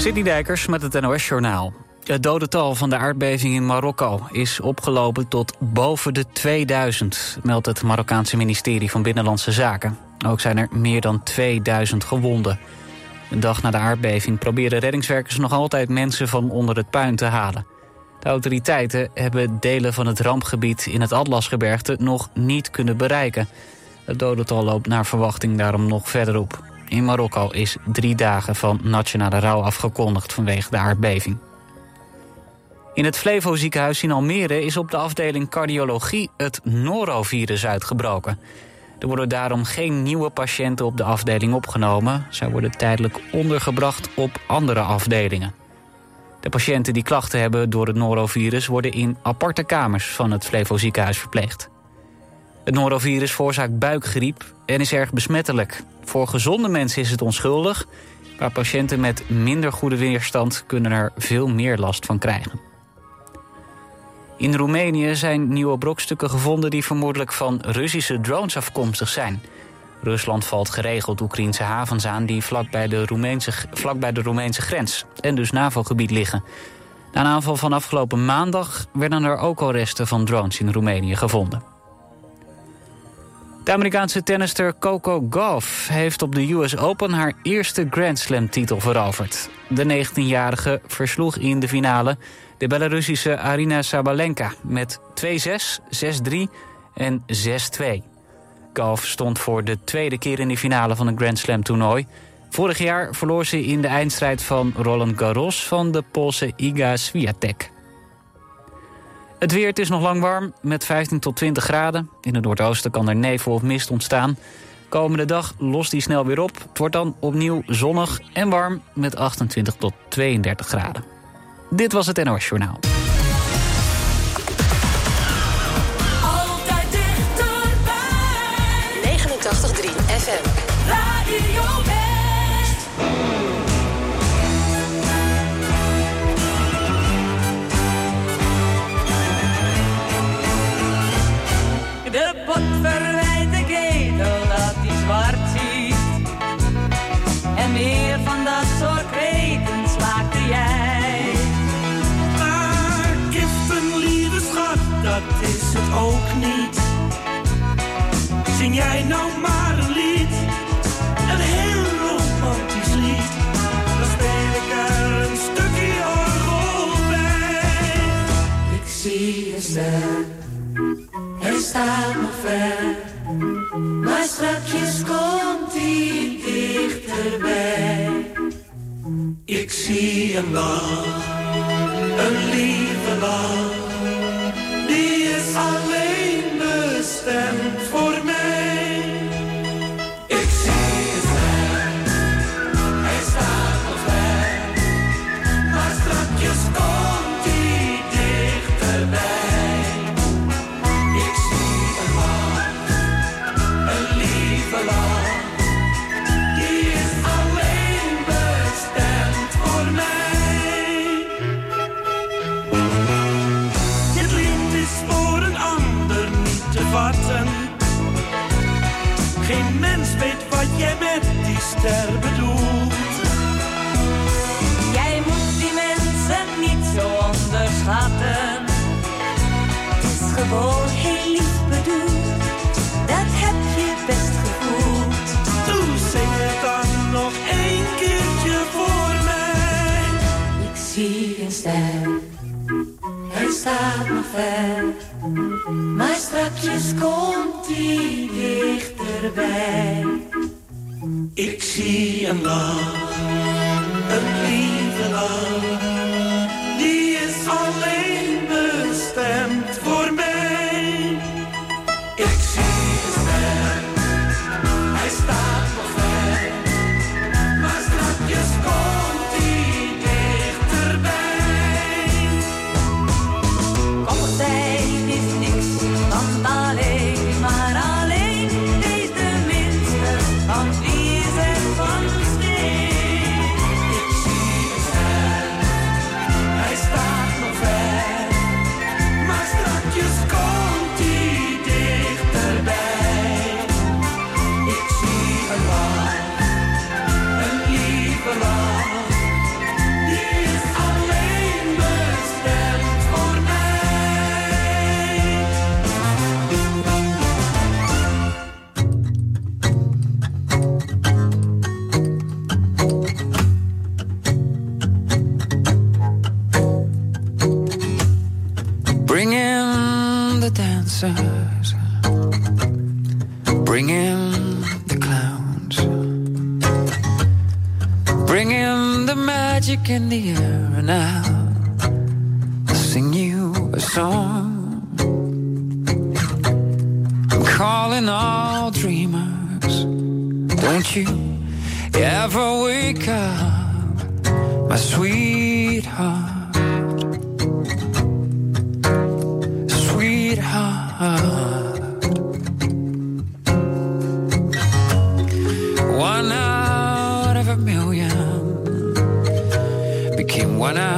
City Dijkers met het NOS Journaal. Het dodental van de aardbeving in Marokko is opgelopen tot boven de 2000, meldt het Marokkaanse ministerie van Binnenlandse Zaken. Ook zijn er meer dan 2000 gewonden. Een dag na de aardbeving proberen reddingswerkers nog altijd mensen van onder het puin te halen. De autoriteiten hebben delen van het rampgebied in het Atlasgebergte nog niet kunnen bereiken. Het dodental loopt naar verwachting daarom nog verder op. In Marokko is drie dagen van nationale rouw afgekondigd vanwege de aardbeving. In het Flevo ziekenhuis in Almere is op de afdeling cardiologie het norovirus uitgebroken. Er worden daarom geen nieuwe patiënten op de afdeling opgenomen. Zij worden tijdelijk ondergebracht op andere afdelingen. De patiënten die klachten hebben door het norovirus worden in aparte kamers van het Flevo ziekenhuis verpleegd. Het norovirus veroorzaakt buikgriep en is erg besmettelijk. Voor gezonde mensen is het onschuldig, maar patiënten met minder goede weerstand kunnen er veel meer last van krijgen. In Roemenië zijn nieuwe brokstukken gevonden die vermoedelijk van Russische drones afkomstig zijn. Rusland valt geregeld Oekraïnse havens aan die vlakbij de Roemeense, vlakbij de Roemeense grens en dus NAVO-gebied liggen. Na een aanval van afgelopen maandag werden er ook al resten van drones in Roemenië gevonden. De Amerikaanse tennister Coco Gauff heeft op de US Open haar eerste Grand Slam-titel veroverd. De 19-jarige versloeg in de finale de Belarussische Arina Sabalenka met 2-6, 6-3 en 6-2. Gauff stond voor de tweede keer in de finale van een Grand Slam toernooi. Vorig jaar verloor ze in de eindstrijd van Roland Garros van de Poolse Iga Swiatek. Het weer, het is nog lang warm, met 15 tot 20 graden. In het noordoosten kan er nevel of mist ontstaan. Komende dag lost die snel weer op. Het wordt dan opnieuw zonnig en warm met 28 tot 32 graden. Dit was het NOS Journaal. Altijd dichterbij. 89.3 FM. Radio ook niet. Zing jij nou maar een lied, een heel romantisch lied. Dan speel ik er een stukje orgel bij. Ik zie een ster, hij staat nog ver. Maar strakjes komt hij dichterbij. Ik zie een lach, een lieve lach. them. Bedoelt. Jij moet die mensen niet zo onderschatten. Het is gewoon heel lief bedoeld. Dat heb je best gevoeld. Doe zing het dan nog één keertje voor mij. Ik zie een ster, hij staat nog ver. Maar strakjes komt hij dichterbij. Ik zie een lach, een lieve lach. dancers. Bring in the clowns. Bring in the magic in the air, and I'll sing you a song. I'm calling all dreamers. Don't you ever wake up, my sweet. Why not?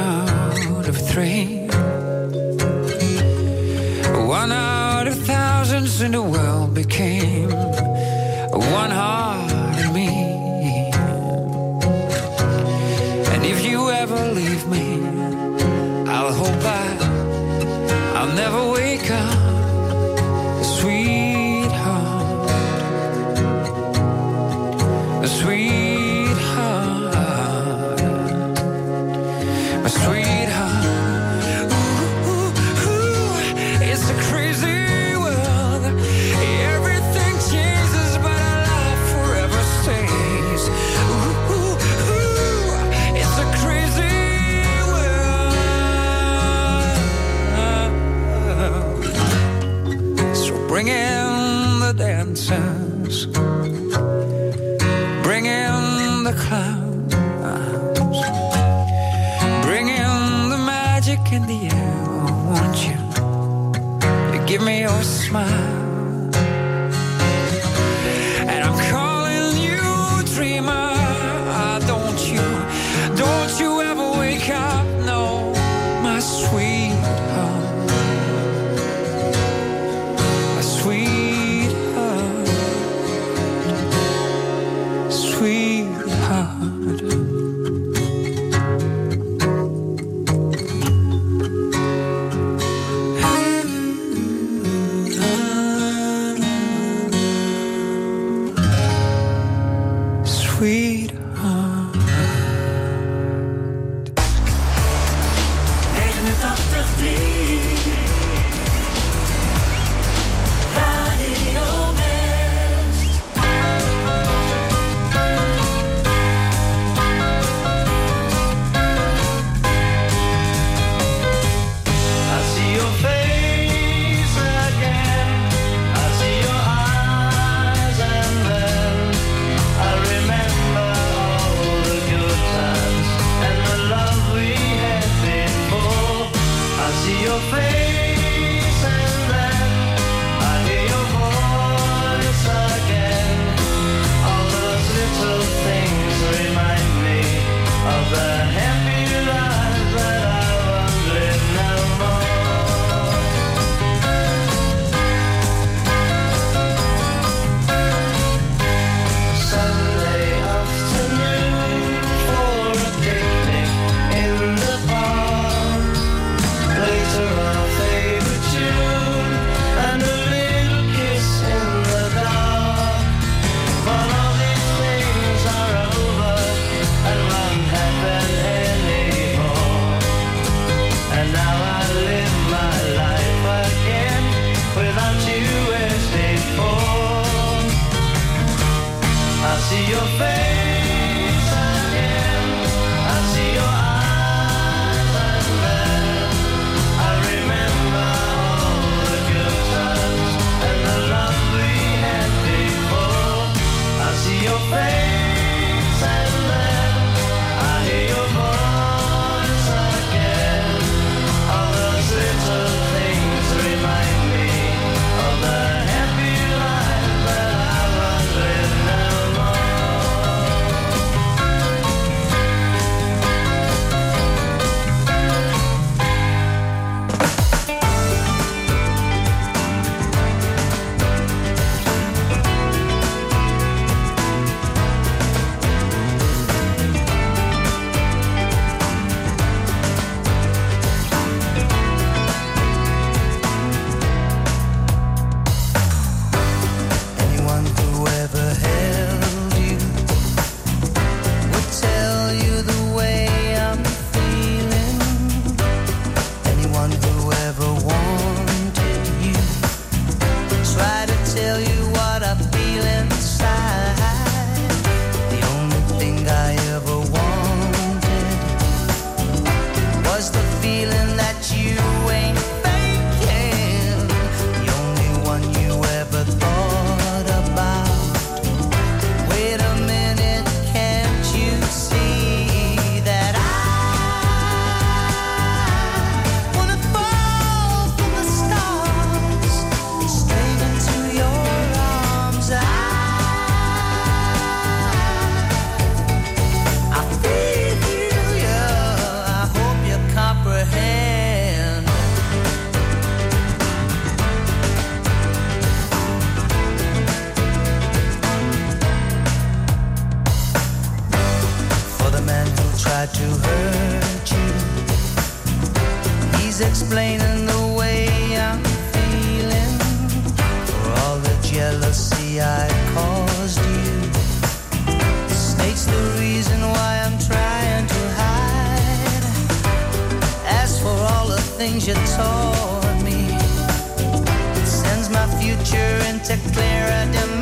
explaining the way I'm feeling for all the jealousy I caused you. States the reason why I'm trying to hide. As for all the things you taught me, it sends my future into clearer demand.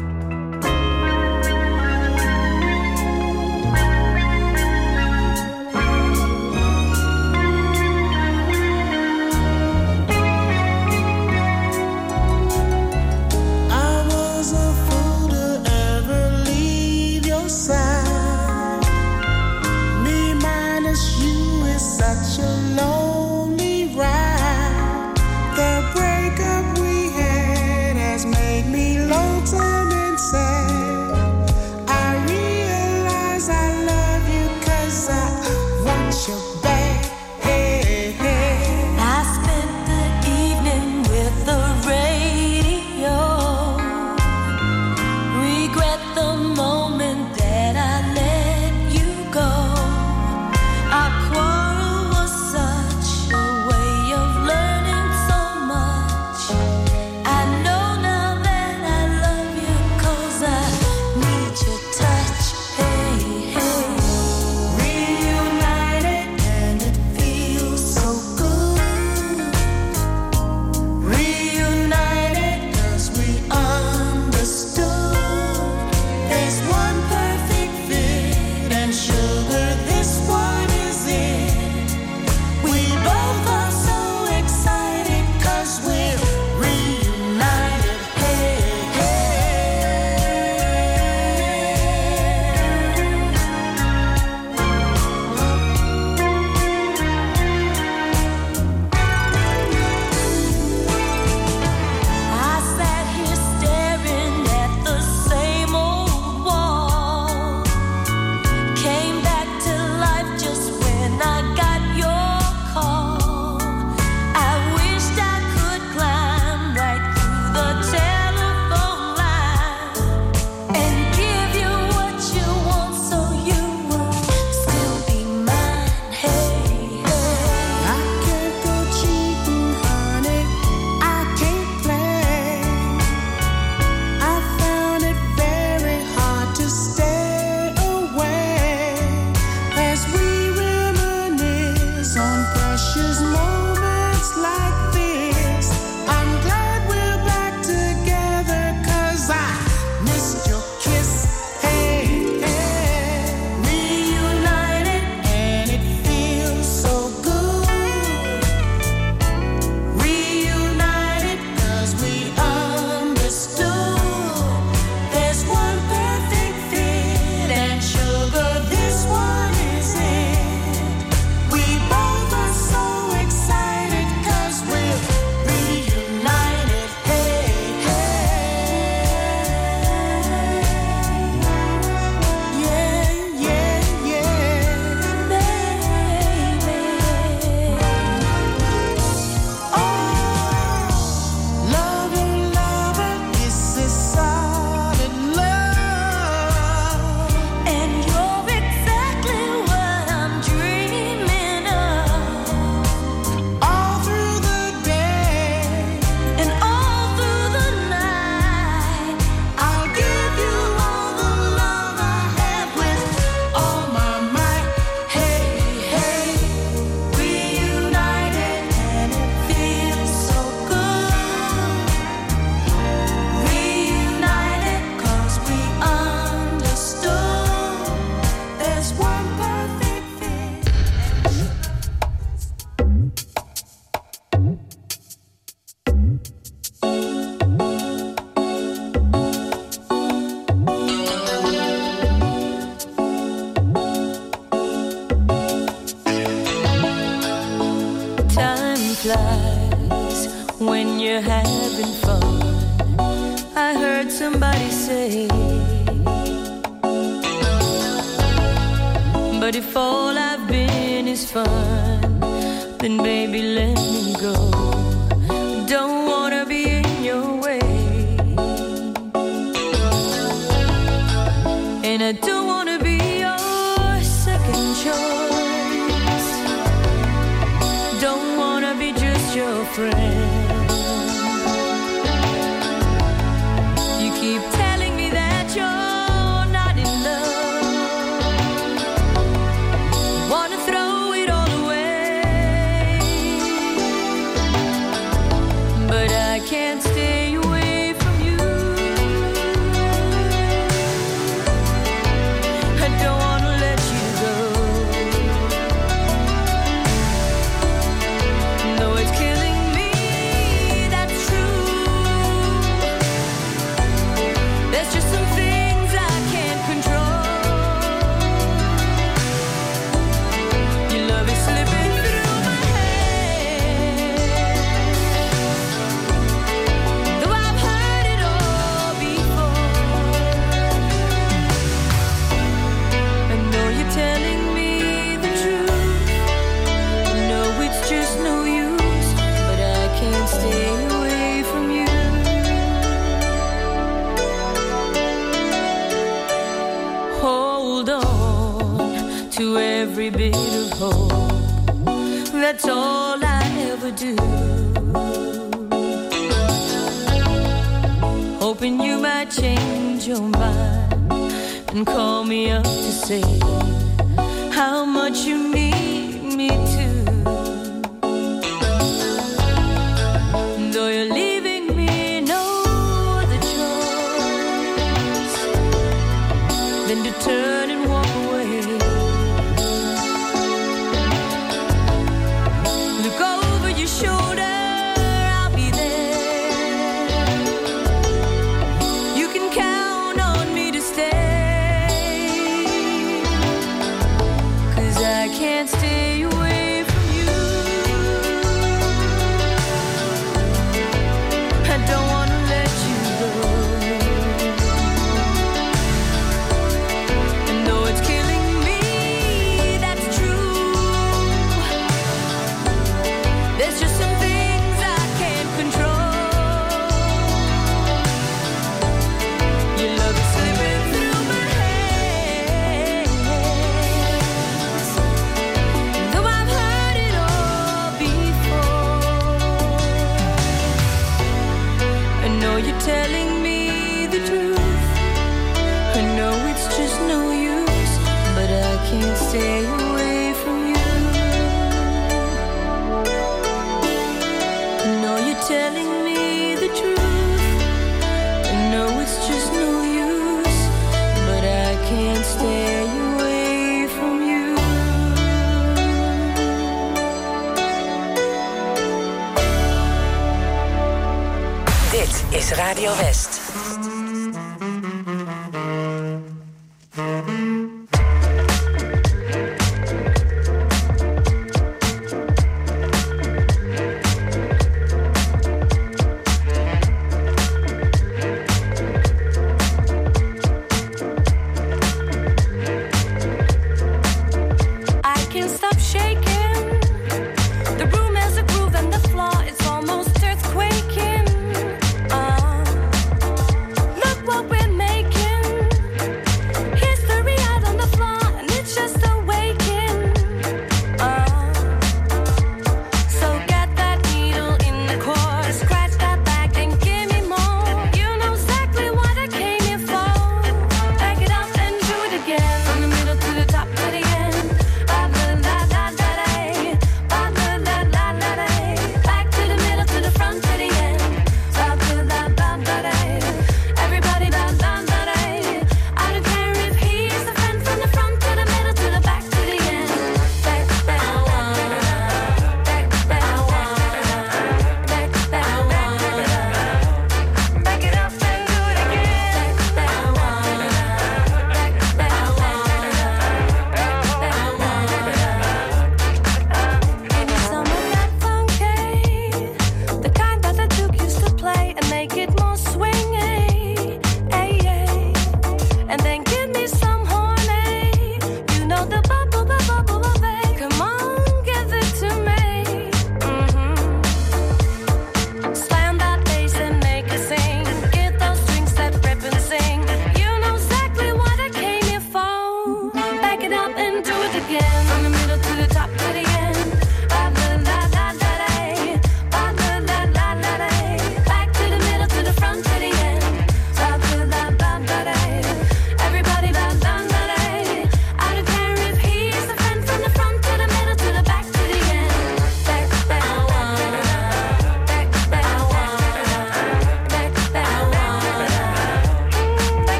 friend.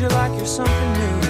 you like you're something new.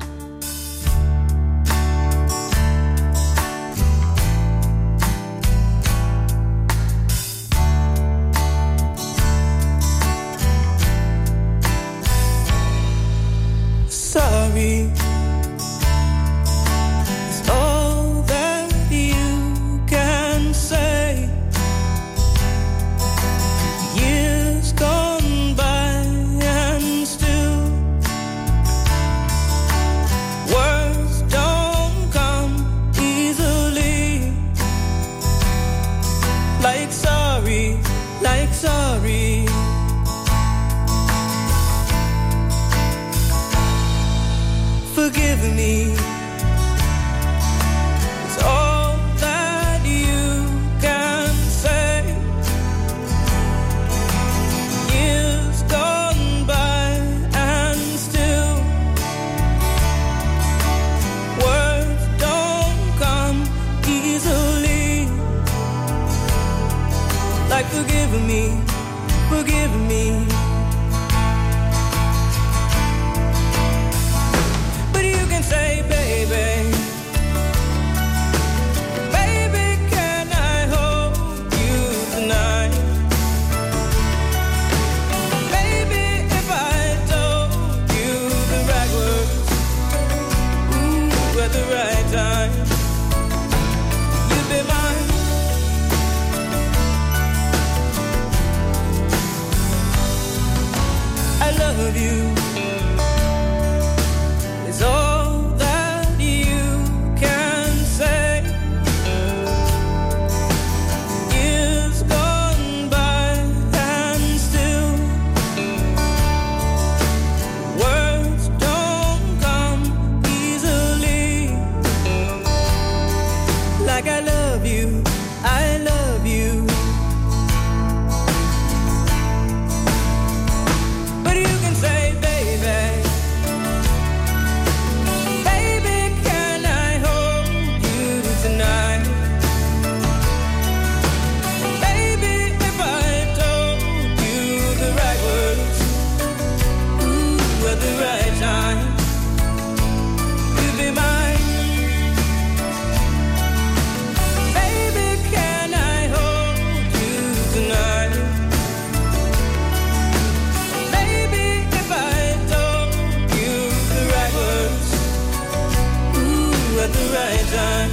At the right time,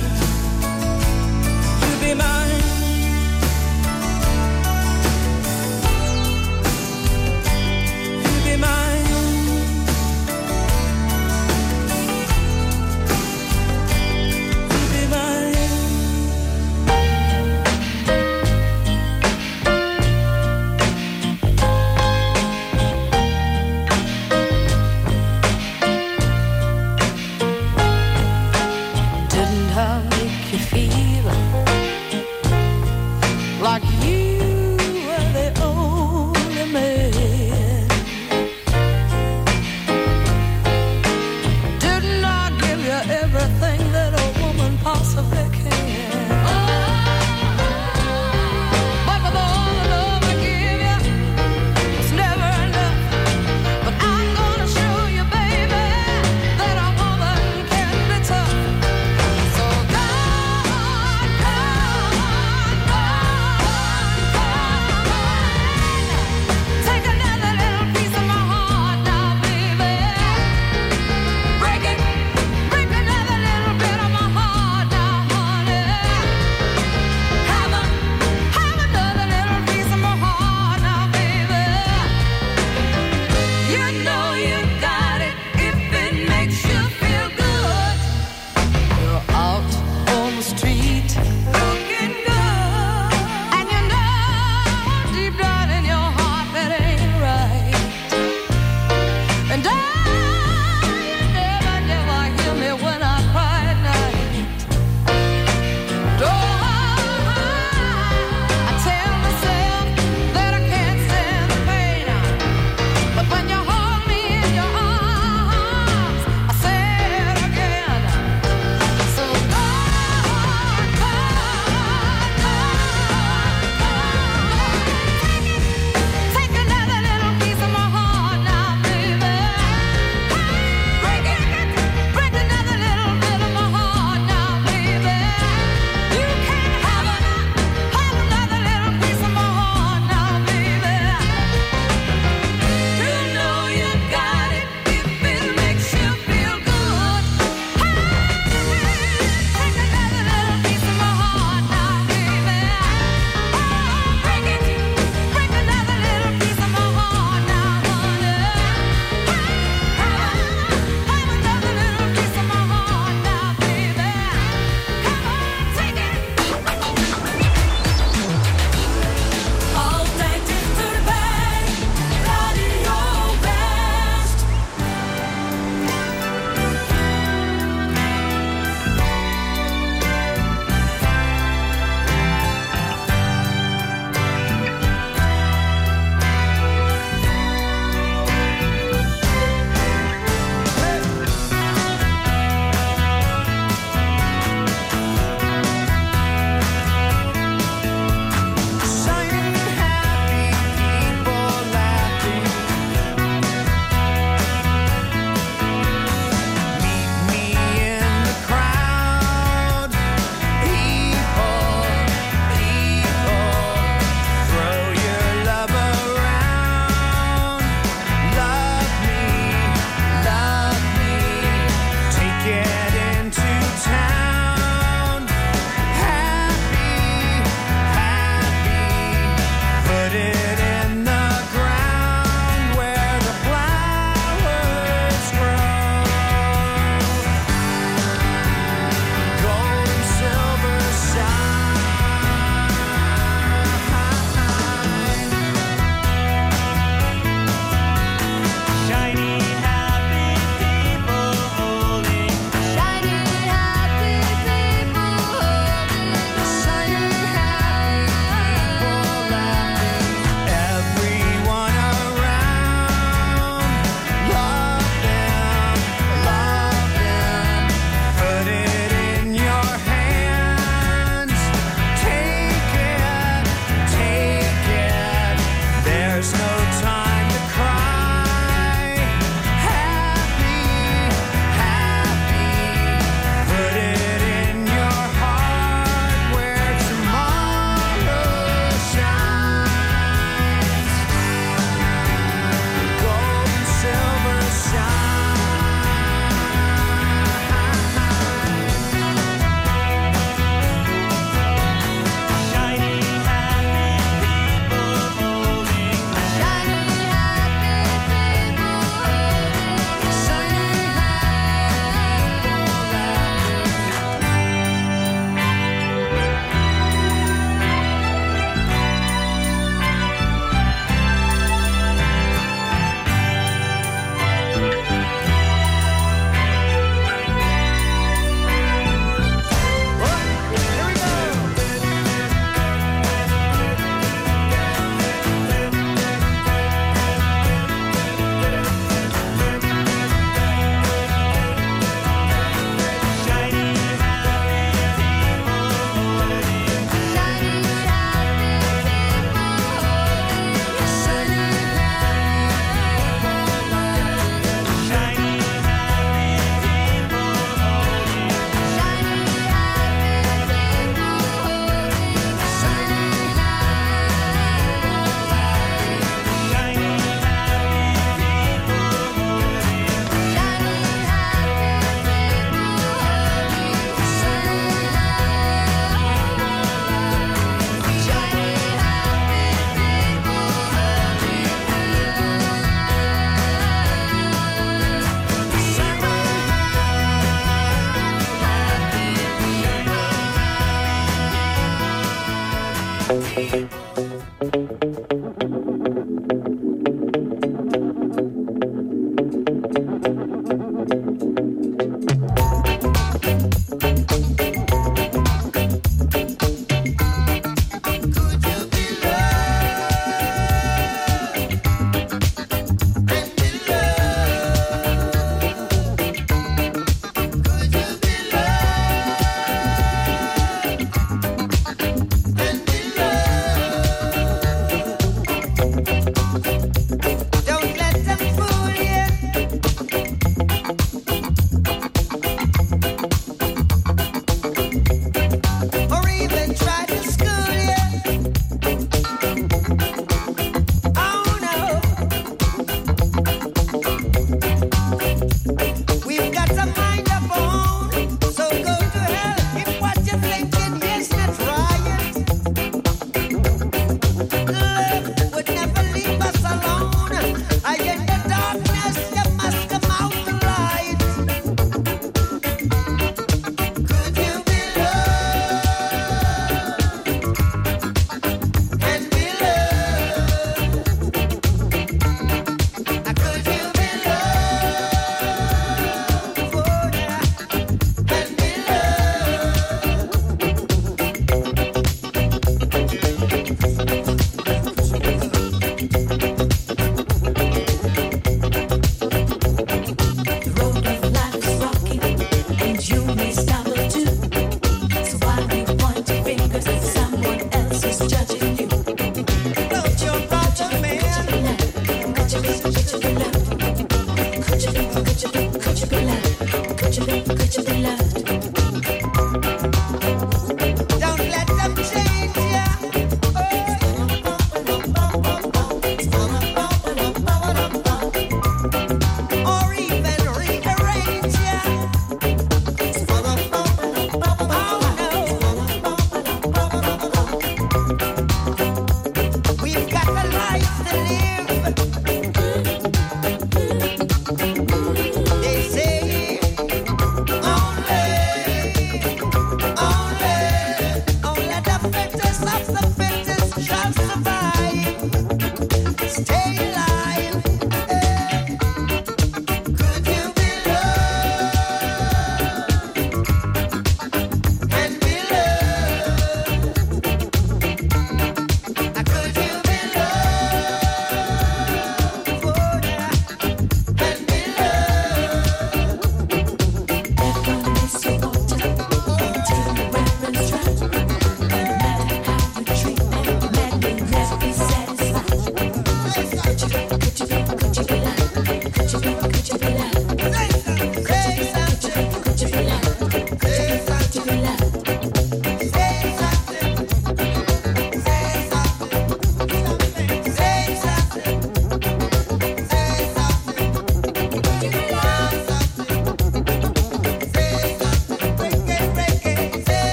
you'd be mine.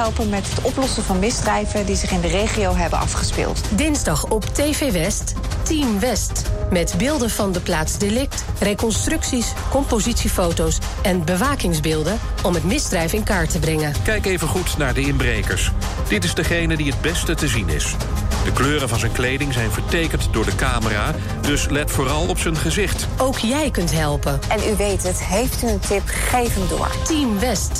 Meehelpen met het oplossen van misdrijven die zich in de regio hebben afgespeeld. Dinsdag op TV West, Team West. Met beelden van de plaats delict, reconstructies, compositiefoto's en bewakingsbeelden om het misdrijf in kaart te brengen. Kijk even goed naar de inbrekers. Dit is degene die het beste te zien is. De kleuren van zijn kleding zijn vertekend door de camera, dus let vooral op zijn gezicht. Ook jij kunt helpen. En u weet het, heeft u een tip, geef hem door. Team West,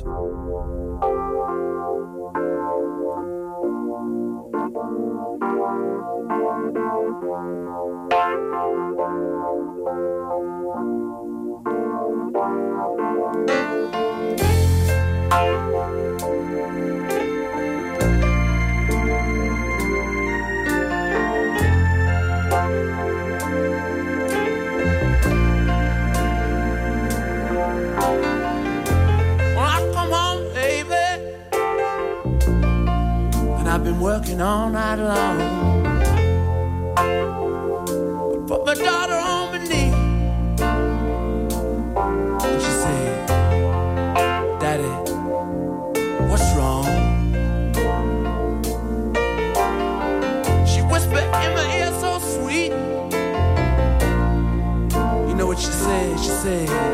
Working all night long. I Put my daughter on my knee, and she said, "Daddy, what's wrong?" She whispered in my ear so sweet. You know what she said? She said.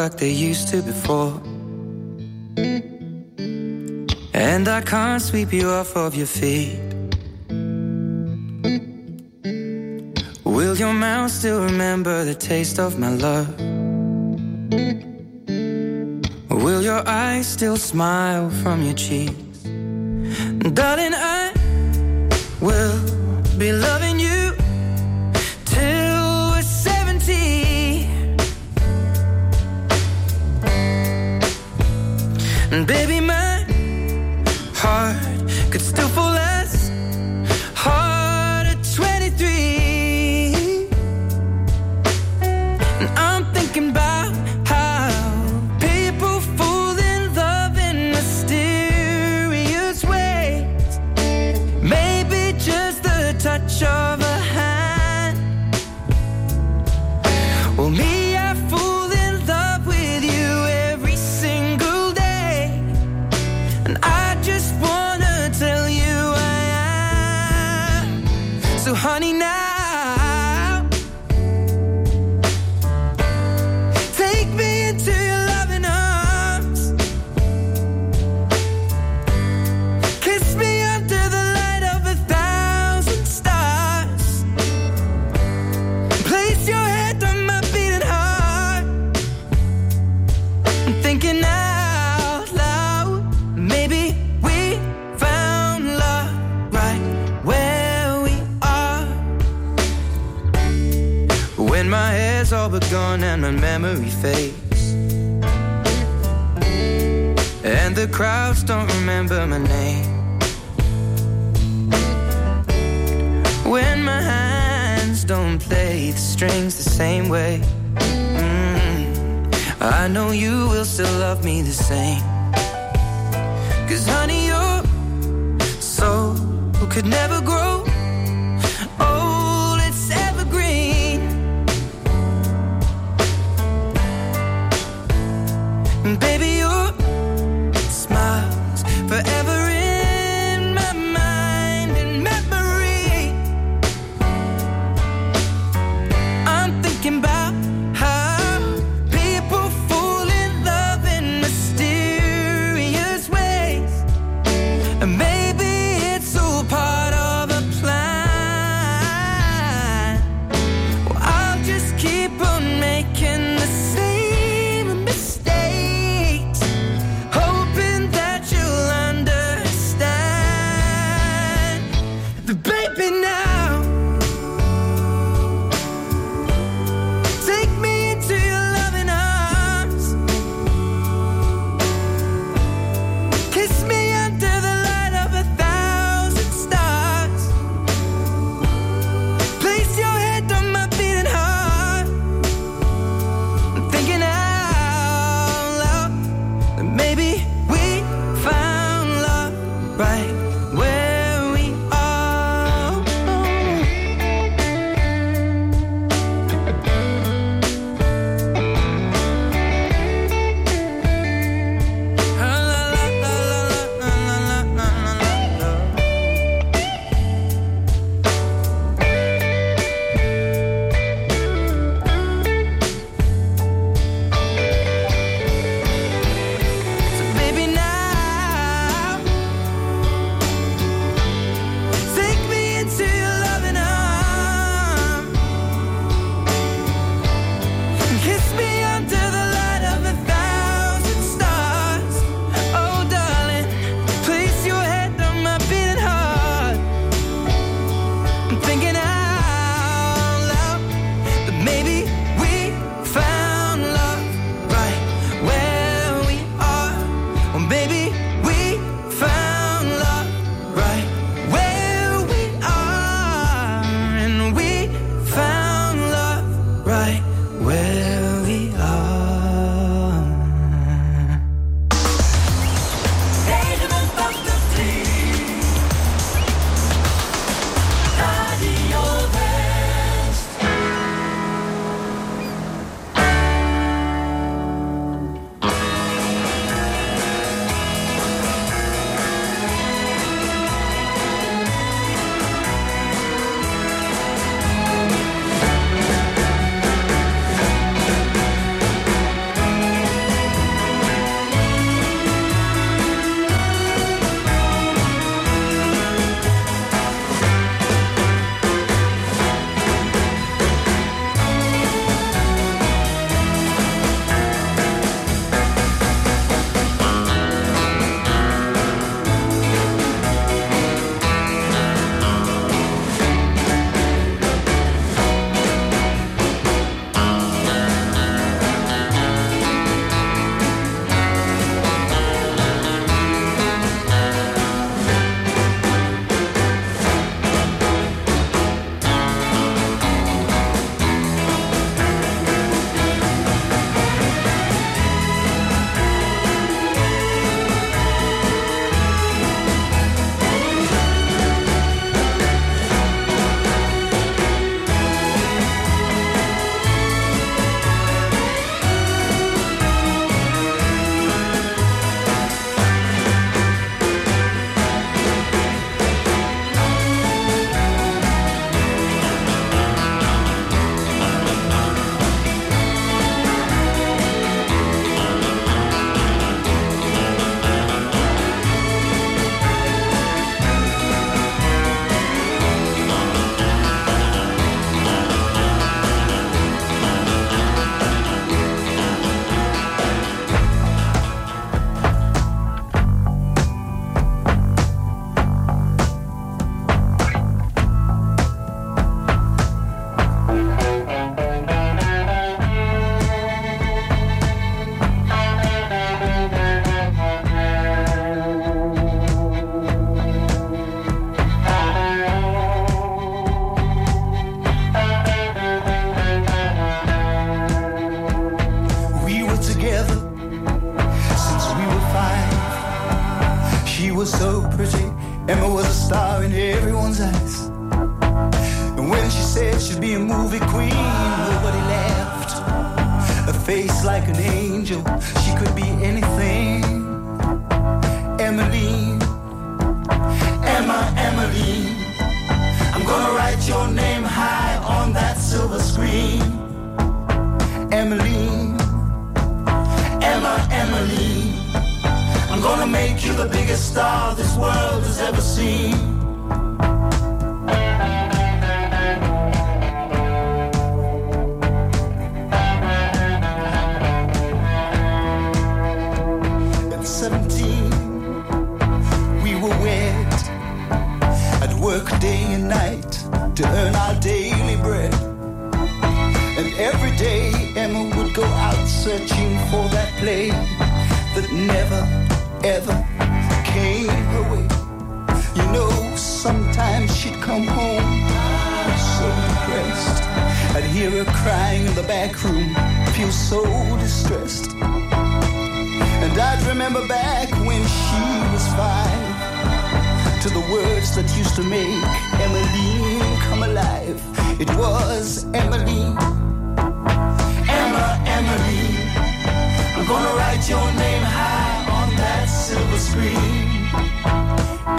Like they used to before. And I can't sweep you off of your feet. Will your mouth still remember the taste of my love? Will your eyes still smile from your cheeks? Darling, I will be loving So, honey, now. Memory fades. And the crowds don't remember my name. When my hands don't play the strings the same way. Mm, I know you will still love me the same. Cause honey, your soul could never grow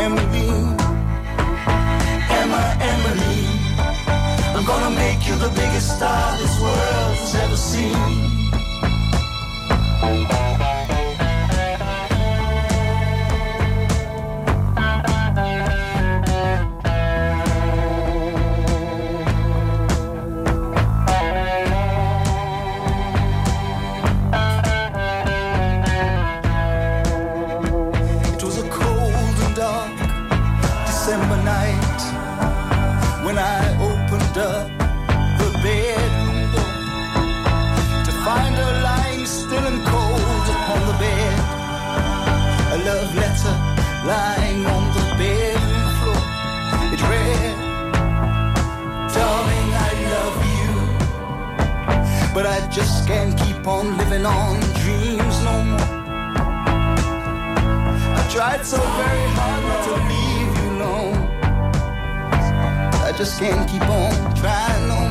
Emily. Emma, Emily. I'm gonna make you the biggest star this world has ever seen. Can't keep on living on dreams no more. I tried so very hard not to leave you alone. I just can't keep on trying no more.